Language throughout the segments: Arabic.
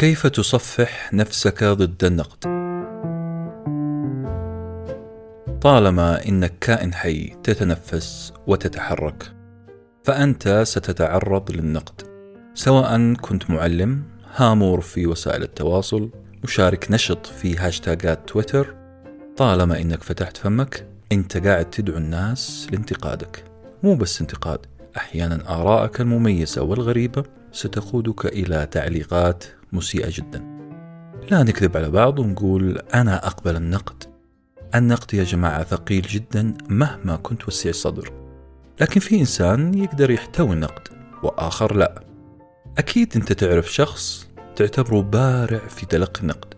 كيف تصفح نفسك ضد النقد؟ طالما انك كائن حي تتنفس وتتحرك فأنت ستتعرض للنقد سواء كنت معلم هامور في وسائل التواصل مشارك نشط في هاشتاجات تويتر طالما إنك فتحت فمك أنت قاعد تدعو الناس لانتقادك. مو بس انتقاد أحيانا آرائك المميزة والغريبة. ستقودك إلى تعليقات مسيئة جدا. لا نكذب على بعض ونقول أنا أقبل النقد. النقد يا جماعة ثقيل جدا مهما كنت وسيع الصدر. لكن في إنسان يقدر يحتوي النقد وآخر لا. أكيد أنت تعرف شخص تعتبره بارع في تلقي النقد.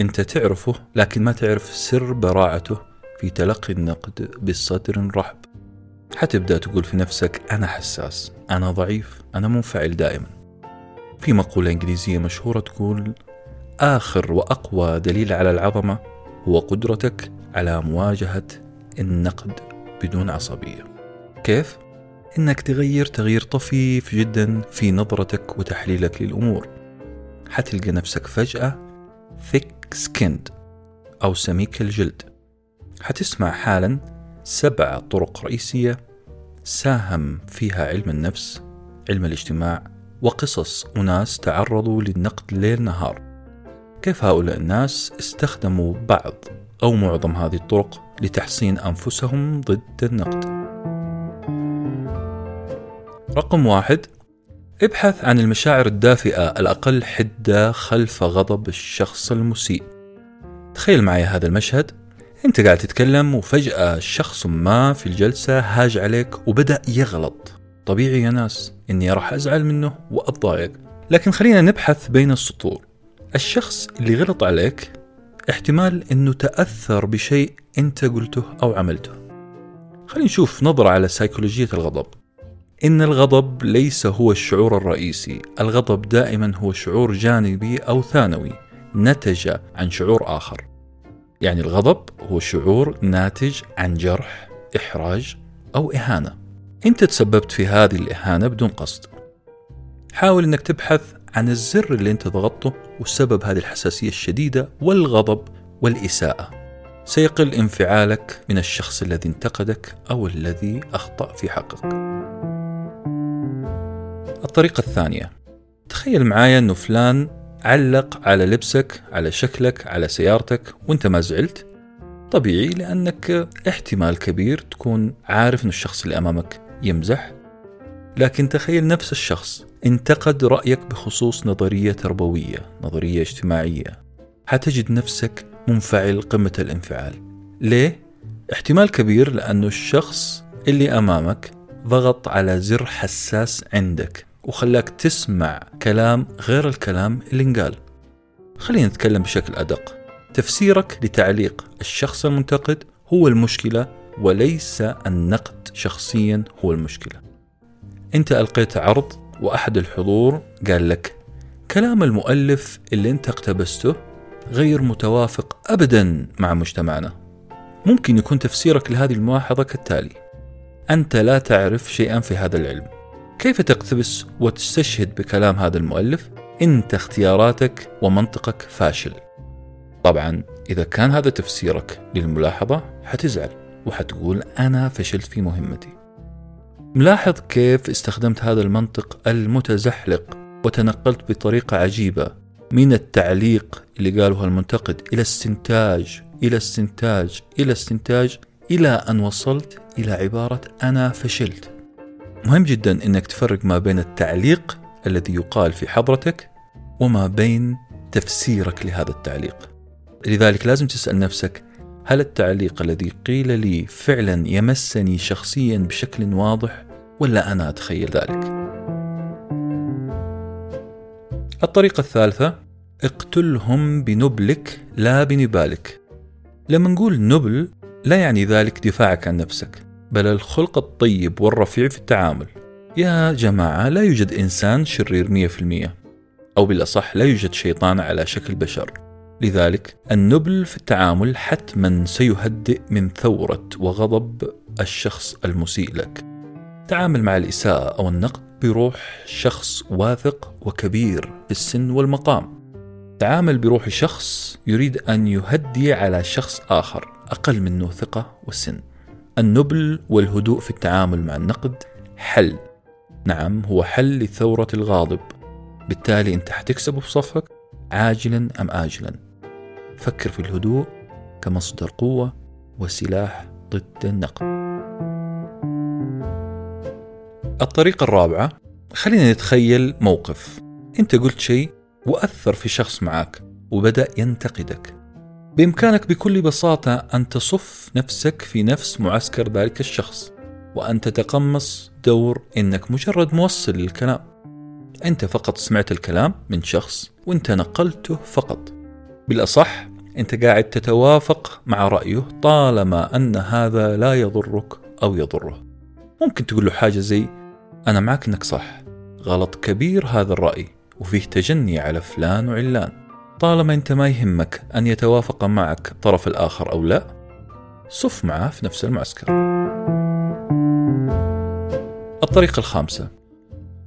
أنت تعرفه لكن ما تعرف سر براعته في تلقي النقد بصدر رحب. حتبدأ تقول في نفسك أنا حساس. أنا ضعيف أنا منفعل دائما. في مقولة إنجليزية مشهورة تقول آخر وأقوى دليل على العظمة هو قدرتك على مواجهة النقد بدون عصبية. كيف؟ إنك تغير تغيير طفيف جدا في نظرتك وتحليلك للأمور. حتلقى نفسك فجأة thick skinned أو سميك الجلد. حتسمع حالا سبع طرق رئيسية ساهم فيها علم النفس علم الاجتماع وقصص أناس تعرضوا للنقد ليل نهار. كيف هؤلاء الناس استخدموا بعض أو معظم هذه الطرق لتحصين أنفسهم ضد النقد؟ رقم واحد ابحث عن المشاعر الدافئة الأقل حدة خلف غضب الشخص المسيء. تخيل معي هذا المشهد. أنت قاعد تتكلم وفجأة شخص ما في الجلسة هاج عليك وبدأ يغلط. طبيعي يا ناس إني راح أزعل منه وأتضايق. لكن خلينا نبحث بين السطور. الشخص اللي غلط عليك احتمال إنه تأثر بشيء أنت قلته أو عملته. خلينا نشوف نظرة على سيكولوجية الغضب. إن الغضب ليس هو الشعور الرئيسي الغضب دائما هو شعور جانبي أو ثانوي نتج عن شعور آخر. يعني الغضب هو شعور ناتج عن جرح إحراج أو إهانة. أنت تسببت في هذه الإهانة بدون قصد. حاول أنك تبحث عن الزر اللي أنت ضغطته وسبب هذه الحساسية الشديدة والغضب والإساءة. سيقل انفعالك من الشخص الذي انتقدك أو الذي أخطأ في حقك. الطريقة الثانية. تخيل معايا أنه فلان علق على لبسك على شكلك على سيارتك وانت ما زعلت. طبيعي لأنك احتمال كبير تكون عارف أن الشخص اللي أمامك يمزح. لكن تخيل نفس الشخص انتقد رأيك بخصوص نظرية تربوية نظرية اجتماعية. حتجد نفسك منفعل قمة الانفعال. ليه؟ احتمال كبير لأنه الشخص اللي أمامك ضغط على زر حساس عندك وخلاك تسمع كلام غير الكلام اللي انقال. خلينا نتكلم بشكل أدق. تفسيرك لتعليق الشخص المنتقد هو المشكلة وليس النقد شخصيا هو المشكلة. أنت ألقيت عرض وأحد الحضور قال لك كلام المؤلف اللي أنت اقتبسته غير متوافق أبدا مع مجتمعنا. ممكن يكون تفسيرك لهذه الملاحظة كالتالي. أنت لا تعرف شيئا في هذا العلم. كيف تقتبس وتستشهد بكلام هذا المؤلف؟ انت اختياراتك ومنطقك فاشل. طبعا إذا كان هذا تفسيرك للملاحظة حتزعل وحتقول أنا فشلت في مهمتي. ملاحظ كيف استخدمت هذا المنطق المتزحلق وتنقلت بطريقة عجيبة من التعليق اللي قاله المنتقد إلى استنتاج إلى استنتاج إلى استنتاج إلى أن وصلت إلى عبارة أنا فشلت. مهم جدا إنك تفرق ما بين التعليق الذي يقال في حضرتك وما بين تفسيرك لهذا التعليق. لذلك لازم تسأل نفسك هل التعليق الذي قيل لي فعلا يمسني شخصيا بشكل واضح ولا أنا أتخيل ذلك؟ الطريقة الثالثة اقتلهم بنبلك لا بنبالك. لما نقول نبل لا يعني ذلك دفاعك عن نفسك، بل الخلق الطيب والرفيع في التعامل. يا جماعة لا يوجد إنسان شرير مية في المية أو بالأصح لا يوجد شيطان على شكل بشر. لذلك النبل في التعامل حتما سيهدئ من ثورة وغضب الشخص المسيء لك. تعامل مع الإساءة أو النقد بروح شخص واثق وكبير في السن والمقام. تعامل بروح شخص يريد أن يهدي على شخص آخر أقل منه ثقة والسن النبل والهدوء في التعامل مع النقد حل. نعم هو حل لثورة الغاضب. بالتالي أنت حتكسبه في صفك عاجلا أم آجلا. فكر في الهدوء كمصدر قوة وسلاح ضد النقد. الطريقة الرابعة خلينا نتخيل موقف. أنت قلت شيء وأثر في شخص معك وبدأ ينتقدك. بإمكانك بكل بساطة أن تصف نفسك في نفس معسكر ذلك الشخص وأن تتقمص دور إنك مجرد موصل للكلام. أنت فقط سمعت الكلام من شخص وأنت نقلته فقط. بالأصح أنت قاعد تتوافق مع رأيه طالما أن هذا لا يضرك أو يضره. ممكن تقول له حاجة زي أنا معك أنك صح غلط كبير هذا الرأي وفيه تجني على فلان وعلان. طالما أنت ما يهمك أن يتوافق معك الطرف الآخر أو لا صف معاه في نفس المعسكر. الطريقة الخامسة.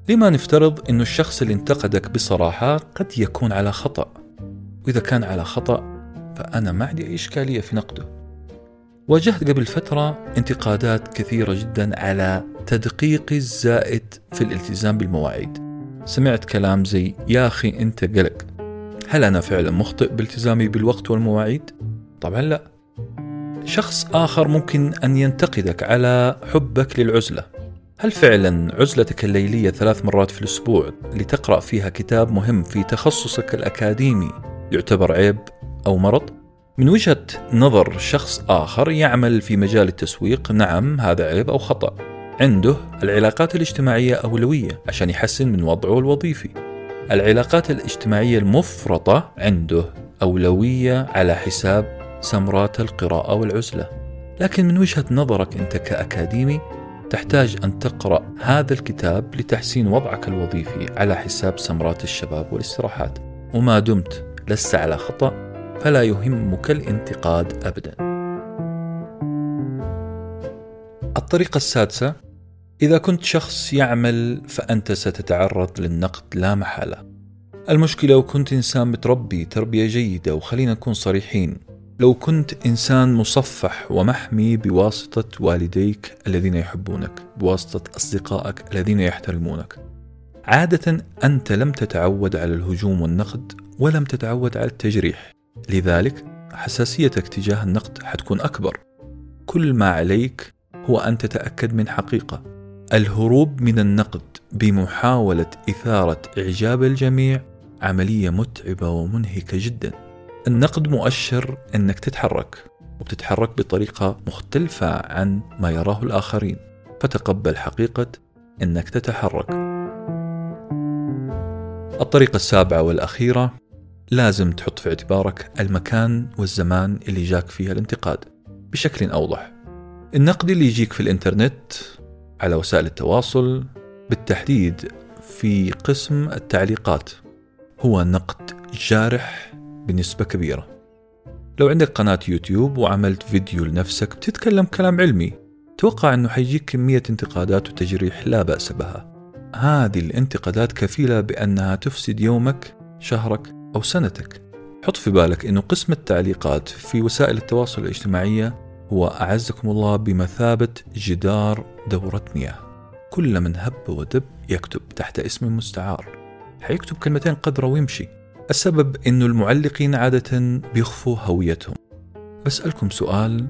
لما نفترض أن الشخص اللي انتقدك بصراحة قد يكون على خطأ. وإذا كان على خطأ فأنا ما عندي أي إشكالية في نقده. واجهت قبل فترة انتقادات كثيرة جدا على تدقيقي الزائد في الالتزام بالمواعيد. سمعت كلام زي يا أخي أنت قلق. هل أنا فعلا مخطئ بالتزامي بالوقت والمواعيد؟ طبعا لا شخص آخر ممكن أن ينتقدك على حبك للعزلة هل فعلا عزلتك الليلية ثلاث مرات في الأسبوع لتقرأ فيها كتاب مهم في تخصصك الأكاديمي يعتبر عيب أو مرض؟ من وجهة نظر شخص آخر يعمل في مجال التسويق نعم هذا عيب أو خطأ عنده العلاقات الاجتماعية أولوية عشان يحسن من وضعه الوظيفي العلاقات الاجتماعية المفرطة عنده أولوية على حساب سمرات القراءة والعزلة. لكن من وجهة نظرك أنت كأكاديمي تحتاج أن تقرأ هذا الكتاب لتحسين وضعك الوظيفي على حساب سمرات الشباب والإستراحات. وما دمت لست على خطأ فلا يهمك الانتقاد أبدا. الطريقة السادسة إذا كنت شخص يعمل فأنت ستتعرض للنقد لا محالة. المشكلة لو كنت إنسان متربي تربية جيدة وخلينا نكون صريحين لو كنت إنسان مصفح ومحمي بواسطة والديك الذين يحبونك بواسطة أصدقائك الذين يحترمونك. عادة أنت لم تتعود على الهجوم والنقد ولم تتعود على التجريح. لذلك حساسيتك تجاه النقد حتكون أكبر. كل ما عليك هو أن تتأكد من حقيقة. الهروب من النقد بمحاولة إثارة إعجاب الجميع عملية متعبة ومنهكة جدا. النقد مؤشر أنك تتحرك وبتتحرك بطريقة مختلفة عن ما يراه الآخرين. فتقبل حقيقة أنك تتحرك. الطريقة السابعة والأخيرة لازم تحط في اعتبارك المكان والزمان اللي جاك فيها الانتقاد بشكل أوضح. النقد اللي يجيك في الإنترنت على وسائل التواصل بالتحديد في قسم التعليقات هو نقد جارح بنسبة كبيرة. لو عندك قناة يوتيوب وعملت فيديو لنفسك بتتكلم كلام علمي توقع أنه حيجيك كمية انتقادات وتجريح لا بأس بها. هذه الانتقادات كفيلة بأنها تفسد يومك شهرك أو سنتك. حط في بالك أنه قسم التعليقات في وسائل التواصل الاجتماعية هو أعزكم الله بمثابة جدار دورة مياه. كل من هب ودب يكتب تحت اسم مستعار. حيكتب كلمتين قدره ويمشي السبب أنه المعلقين عادة بيخفوا هويتهم. بسألكم سؤال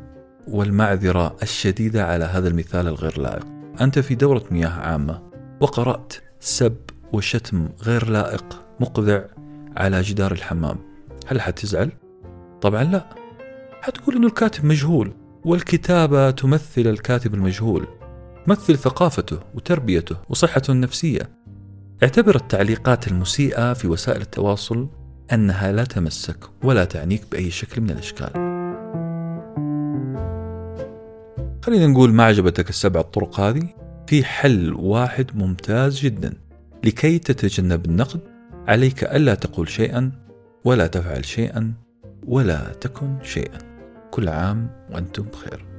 والمعذرة الشديدة على هذا المثال الغير لائق. أنت في دورة مياه عامة وقرأت سب وشتم غير لائق مقذع على جدار الحمام. هل حتزعل؟ طبعا لا. حتقول إنه الكاتب مجهول. والكتابة تمثل الكاتب المجهول تمثل ثقافته وتربيته وصحته النفسية. اعتبر التعليقات المسيئة في وسائل التواصل أنها لا تمسك ولا تعنيك بأي شكل من الأشكال. خلينا نقول ما عجبتك السبع الطرق هذه في حل واحد ممتاز جدا لكي تتجنب النقد عليك ألا تقول شيئا ولا تفعل شيئا ولا تكن شيئا. كل عام وأنتم بخير.